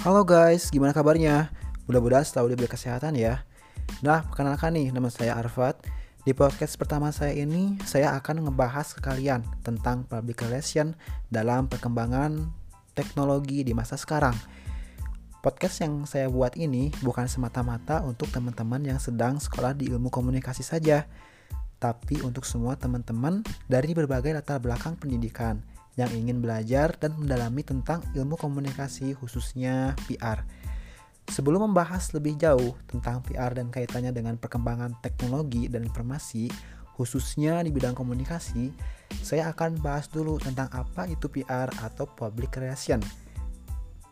Halo guys, gimana kabarnya? Mudah-mudahan selalu diberi kesehatan ya. Nah, perkenalkan nih, nama saya Arfat. Di podcast pertama saya ini, saya akan ngebahas ke kalian tentang public relation dalam perkembangan teknologi di masa sekarang. Podcast yang saya buat ini bukan semata-mata untuk teman-teman yang sedang sekolah di ilmu komunikasi saja, tapi untuk semua teman-teman dari berbagai latar belakang pendidikan yang ingin belajar dan mendalami tentang ilmu komunikasi khususnya PR. Sebelum membahas lebih jauh tentang PR dan kaitannya dengan perkembangan teknologi dan informasi, khususnya di bidang komunikasi, saya akan bahas dulu tentang apa itu PR atau Public Relation.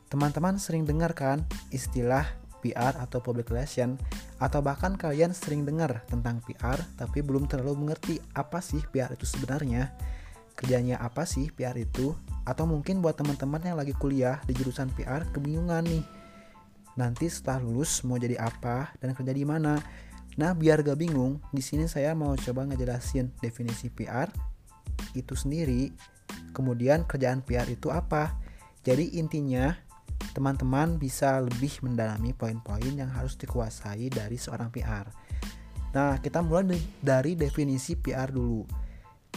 Teman-teman sering dengar kan istilah PR atau Public Relation atau bahkan kalian sering dengar tentang PR tapi belum terlalu mengerti apa sih PR itu sebenarnya kerjanya apa sih PR itu? Atau mungkin buat teman-teman yang lagi kuliah di jurusan PR kebingungan nih. Nanti setelah lulus mau jadi apa dan kerja di mana? Nah biar gak bingung di sini saya mau coba ngejelasin definisi PR itu sendiri. Kemudian kerjaan PR itu apa? Jadi intinya teman-teman bisa lebih mendalami poin-poin yang harus dikuasai dari seorang PR. Nah, kita mulai dari definisi PR dulu.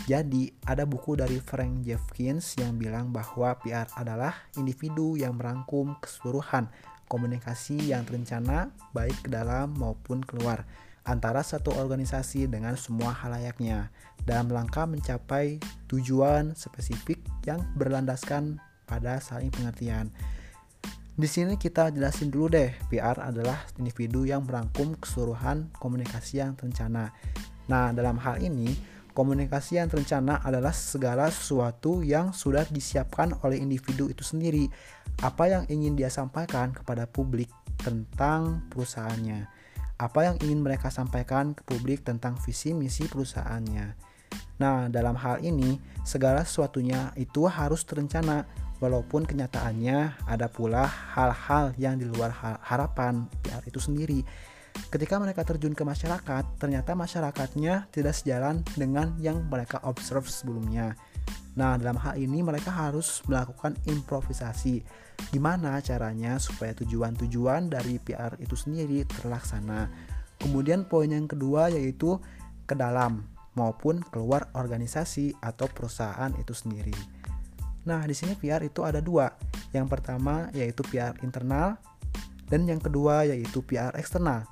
Jadi, ada buku dari Frank Jeffkins yang bilang bahwa PR adalah individu yang merangkum keseluruhan komunikasi yang terencana baik ke dalam maupun keluar antara satu organisasi dengan semua halayaknya dalam langkah mencapai tujuan spesifik yang berlandaskan pada saling pengertian. Di sini kita jelasin dulu deh, PR adalah individu yang merangkum keseluruhan komunikasi yang terencana. Nah, dalam hal ini, komunikasi yang terencana adalah segala sesuatu yang sudah disiapkan oleh individu itu sendiri. Apa yang ingin dia sampaikan kepada publik tentang perusahaannya. Apa yang ingin mereka sampaikan ke publik tentang visi misi perusahaannya. Nah, dalam hal ini, segala sesuatunya itu harus terencana walaupun kenyataannya ada pula hal-hal yang di luar harapan PR itu sendiri. Ketika mereka terjun ke masyarakat, ternyata masyarakatnya tidak sejalan dengan yang mereka observe sebelumnya. Nah, dalam hal ini mereka harus melakukan improvisasi. Gimana caranya supaya tujuan-tujuan dari PR itu sendiri terlaksana. Kemudian poin yang kedua yaitu ke dalam maupun keluar organisasi atau perusahaan itu sendiri. Nah, di sini PR itu ada dua. Yang pertama yaitu PR internal dan yang kedua yaitu PR eksternal.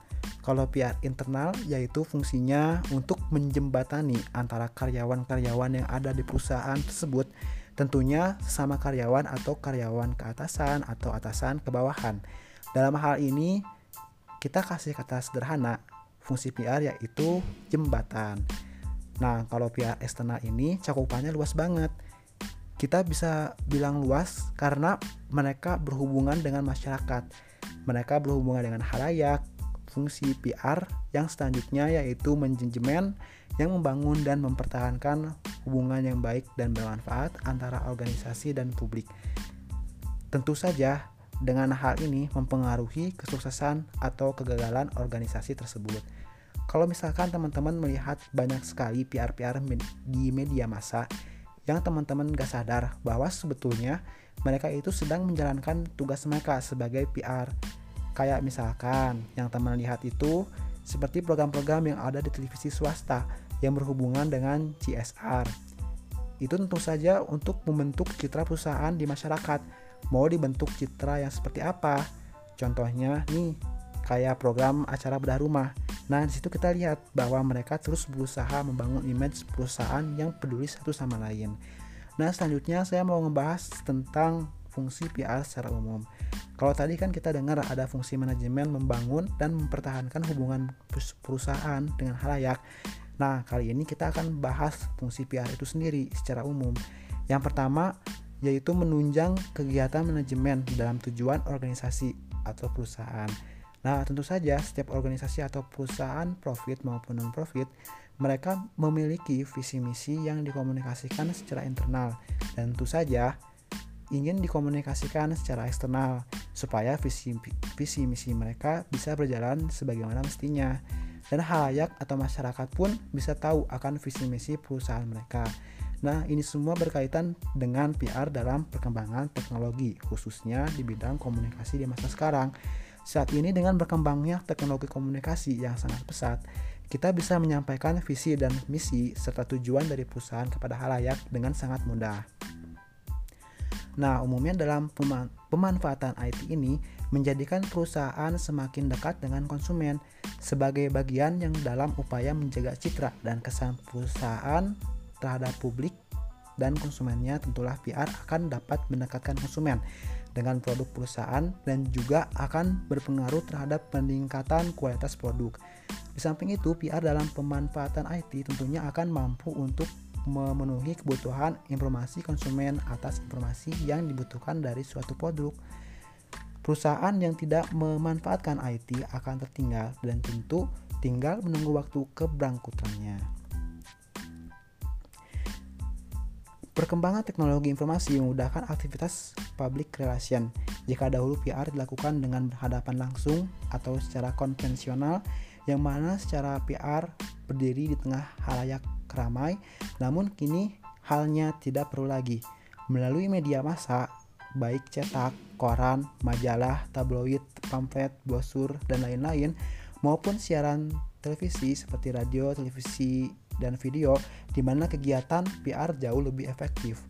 Kalau PR internal yaitu fungsinya untuk menjembatani antara karyawan-karyawan yang ada di perusahaan tersebut tentunya sesama karyawan atau karyawan ke atasan atau atasan ke bawahan. Dalam hal ini kita kasih kata sederhana fungsi PR yaitu jembatan. Nah, kalau PR eksternal ini cakupannya luas banget kita bisa bilang luas karena mereka berhubungan dengan masyarakat. Mereka berhubungan dengan halayak, fungsi PR yang selanjutnya yaitu manajemen yang membangun dan mempertahankan hubungan yang baik dan bermanfaat antara organisasi dan publik. Tentu saja dengan hal ini mempengaruhi kesuksesan atau kegagalan organisasi tersebut. Kalau misalkan teman-teman melihat banyak sekali PR-PR di media massa yang teman-teman gak sadar bahwa sebetulnya mereka itu sedang menjalankan tugas mereka sebagai PR. Kayak misalkan yang teman lihat itu seperti program-program yang ada di televisi swasta yang berhubungan dengan CSR. Itu tentu saja untuk membentuk citra perusahaan di masyarakat. Mau dibentuk citra yang seperti apa? Contohnya nih, kayak program acara bedah rumah Nah, di situ kita lihat bahwa mereka terus berusaha membangun image perusahaan yang peduli satu sama lain. Nah, selanjutnya saya mau ngebahas tentang fungsi PR secara umum. Kalau tadi kan kita dengar ada fungsi manajemen membangun dan mempertahankan hubungan perusahaan dengan halayak. Nah, kali ini kita akan bahas fungsi PR itu sendiri secara umum. Yang pertama yaitu menunjang kegiatan manajemen dalam tujuan organisasi atau perusahaan. Nah, tentu saja setiap organisasi atau perusahaan profit maupun non-profit, mereka memiliki visi misi yang dikomunikasikan secara internal dan tentu saja ingin dikomunikasikan secara eksternal supaya visi visi misi mereka bisa berjalan sebagaimana mestinya dan halayak atau masyarakat pun bisa tahu akan visi misi perusahaan mereka. Nah, ini semua berkaitan dengan PR dalam perkembangan teknologi, khususnya di bidang komunikasi di masa sekarang. Saat ini dengan berkembangnya teknologi komunikasi yang sangat pesat, kita bisa menyampaikan visi dan misi serta tujuan dari perusahaan kepada halayak dengan sangat mudah. Nah, umumnya dalam pemanfaatan IT ini menjadikan perusahaan semakin dekat dengan konsumen sebagai bagian yang dalam upaya menjaga citra dan kesan perusahaan terhadap publik dan konsumennya tentulah PR akan dapat mendekatkan konsumen dengan produk perusahaan dan juga akan berpengaruh terhadap peningkatan kualitas produk. Di samping itu, PR dalam pemanfaatan IT tentunya akan mampu untuk memenuhi kebutuhan informasi konsumen atas informasi yang dibutuhkan dari suatu produk. Perusahaan yang tidak memanfaatkan IT akan tertinggal dan tentu tinggal menunggu waktu keberangkutannya. Perkembangan teknologi informasi memudahkan aktivitas public relation. Jika dahulu PR dilakukan dengan berhadapan langsung atau secara konvensional, yang mana secara PR berdiri di tengah halayak ramai, namun kini halnya tidak perlu lagi. Melalui media massa, baik cetak, koran, majalah, tabloid, pamflet, brosur, dan lain-lain, maupun siaran televisi seperti radio, televisi, dan video di mana kegiatan PR jauh lebih efektif.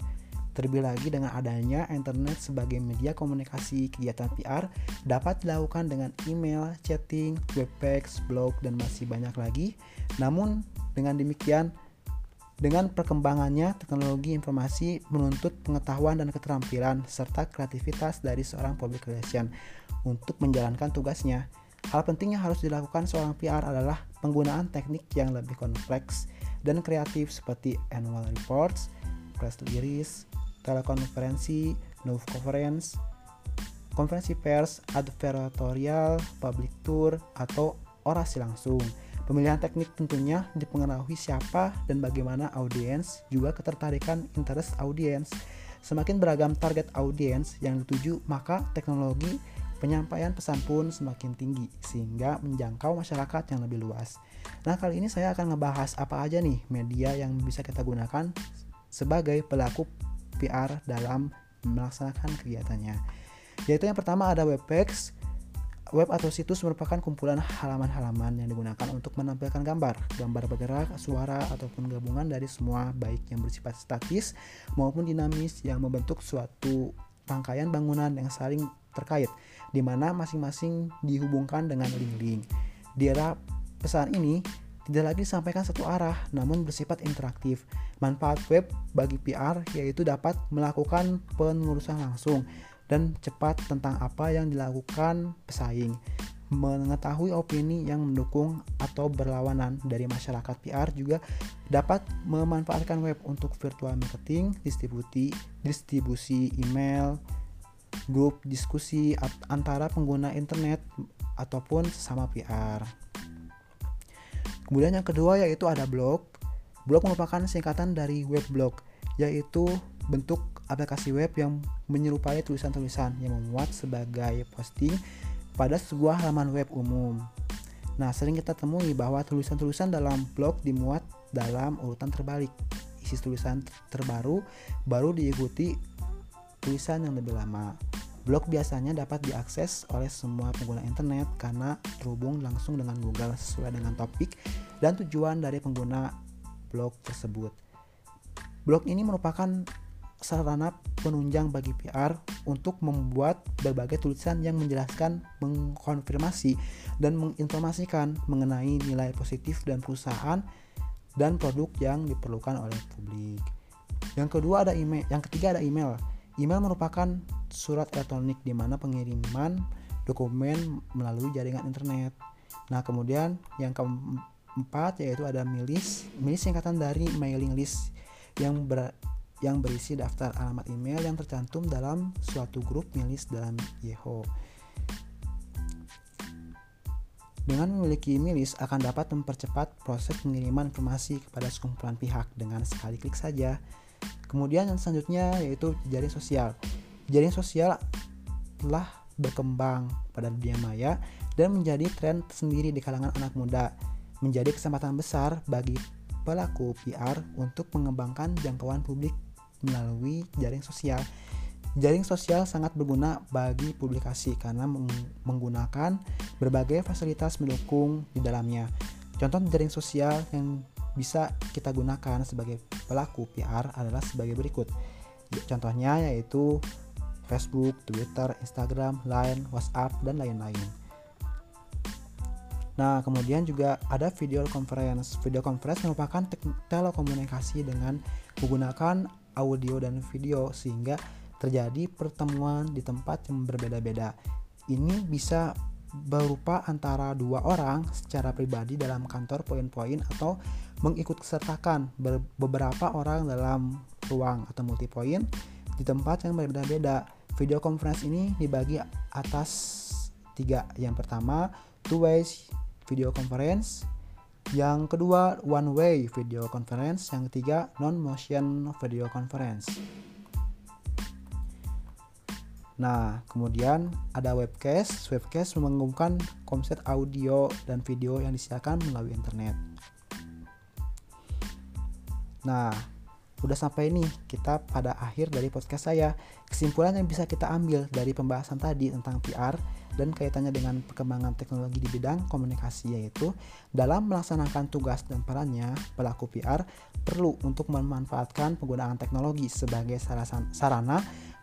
Terlebih lagi dengan adanya internet sebagai media komunikasi, kegiatan PR dapat dilakukan dengan email, chatting, webpage, blog, dan masih banyak lagi. Namun dengan demikian, dengan perkembangannya teknologi informasi menuntut pengetahuan dan keterampilan serta kreativitas dari seorang public relation untuk menjalankan tugasnya. Hal penting yang harus dilakukan seorang PR adalah penggunaan teknik yang lebih kompleks dan kreatif seperti annual reports, press release, telekonferensi, news conference, konferensi pers, advertorial, public tour, atau orasi langsung. Pemilihan teknik tentunya dipengaruhi siapa dan bagaimana audiens, juga ketertarikan interest audiens. Semakin beragam target audiens yang dituju, maka teknologi penyampaian pesan pun semakin tinggi sehingga menjangkau masyarakat yang lebih luas. Nah, kali ini saya akan ngebahas apa aja nih media yang bisa kita gunakan sebagai pelaku PR dalam melaksanakan kegiatannya. Yaitu yang pertama ada webpage. Web atau situs merupakan kumpulan halaman-halaman yang digunakan untuk menampilkan gambar, gambar bergerak, suara, ataupun gabungan dari semua baik yang bersifat statis maupun dinamis yang membentuk suatu rangkaian bangunan yang saling terkait, di mana masing-masing dihubungkan dengan link-link. Di era pesan ini tidak lagi disampaikan satu arah, namun bersifat interaktif. Manfaat web bagi PR yaitu dapat melakukan pengurusan langsung dan cepat tentang apa yang dilakukan pesaing, mengetahui opini yang mendukung atau berlawanan dari masyarakat PR juga dapat memanfaatkan web untuk virtual marketing, distribusi, distribusi email, grup diskusi antara pengguna internet ataupun sesama PR. Kemudian yang kedua yaitu ada blog. Blog merupakan singkatan dari web blog, yaitu bentuk aplikasi web yang menyerupai tulisan-tulisan yang memuat sebagai posting pada sebuah halaman web umum. Nah, sering kita temui bahwa tulisan-tulisan dalam blog dimuat dalam urutan terbalik. Isi tulisan terbaru baru diikuti tulisan yang lebih lama. Blog biasanya dapat diakses oleh semua pengguna internet karena terhubung langsung dengan Google sesuai dengan topik dan tujuan dari pengguna blog tersebut. Blog ini merupakan sarana penunjang bagi PR untuk membuat berbagai tulisan yang menjelaskan, mengkonfirmasi, dan menginformasikan mengenai nilai positif dan perusahaan dan produk yang diperlukan oleh publik. Yang kedua ada email, yang ketiga ada email. Email merupakan surat elektronik di mana pengiriman dokumen melalui jaringan internet. Nah, kemudian yang keempat yaitu ada milis. Milis singkatan dari mailing list yang ber, yang berisi daftar alamat email yang tercantum dalam suatu grup milis dalam Yahoo. Dengan memiliki milis akan dapat mempercepat proses pengiriman informasi kepada sekumpulan pihak dengan sekali klik saja. Kemudian yang selanjutnya yaitu jaring sosial. Jaring sosial telah berkembang pada dunia maya dan menjadi tren sendiri di kalangan anak muda. Menjadi kesempatan besar bagi pelaku PR untuk mengembangkan jangkauan publik melalui jaring sosial. Jaring sosial sangat berguna bagi publikasi karena menggunakan berbagai fasilitas mendukung di dalamnya. Contoh jaring sosial yang bisa kita gunakan sebagai pelaku PR adalah sebagai berikut. Contohnya yaitu Facebook, Twitter, Instagram, Line, WhatsApp, dan lain-lain. Nah, kemudian juga ada video conference. Video conference merupakan telekomunikasi dengan menggunakan audio dan video sehingga terjadi pertemuan di tempat yang berbeda-beda. Ini bisa berupa antara dua orang secara pribadi dalam kantor poin-poin atau mengikut sertakan beberapa orang dalam ruang atau multi point di tempat yang berbeda-beda Video conference ini dibagi atas tiga. Yang pertama, two ways video conference. Yang kedua, one way video conference. Yang ketiga, non motion video conference. Nah, kemudian ada webcast. Webcast menggabungkan konsep audio dan video yang disiarkan melalui internet. Nah, udah sampai nih kita pada akhir dari podcast saya. Kesimpulan yang bisa kita ambil dari pembahasan tadi tentang PR dan kaitannya dengan perkembangan teknologi di bidang komunikasi yaitu dalam melaksanakan tugas dan perannya pelaku PR perlu untuk memanfaatkan penggunaan teknologi sebagai sarana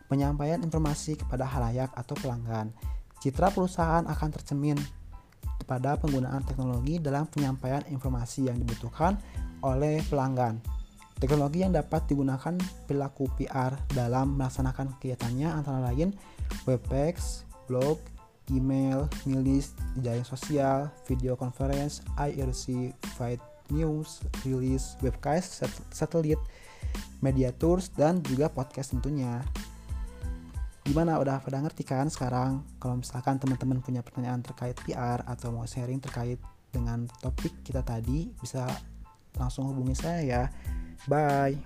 penyampaian informasi kepada halayak atau pelanggan. Citra perusahaan akan tercemin pada penggunaan teknologi dalam penyampaian informasi yang dibutuhkan oleh pelanggan. Teknologi yang dapat digunakan pelaku PR dalam melaksanakan kegiatannya antara lain webpage, blog, email, list, jaring sosial, video conference, IRC, fight news, release, webcast, satelit, media tours, dan juga podcast tentunya. Gimana udah pada ngerti kan sekarang kalau misalkan teman-teman punya pertanyaan terkait PR atau mau sharing terkait dengan topik kita tadi bisa langsung hubungi saya ya. Bye.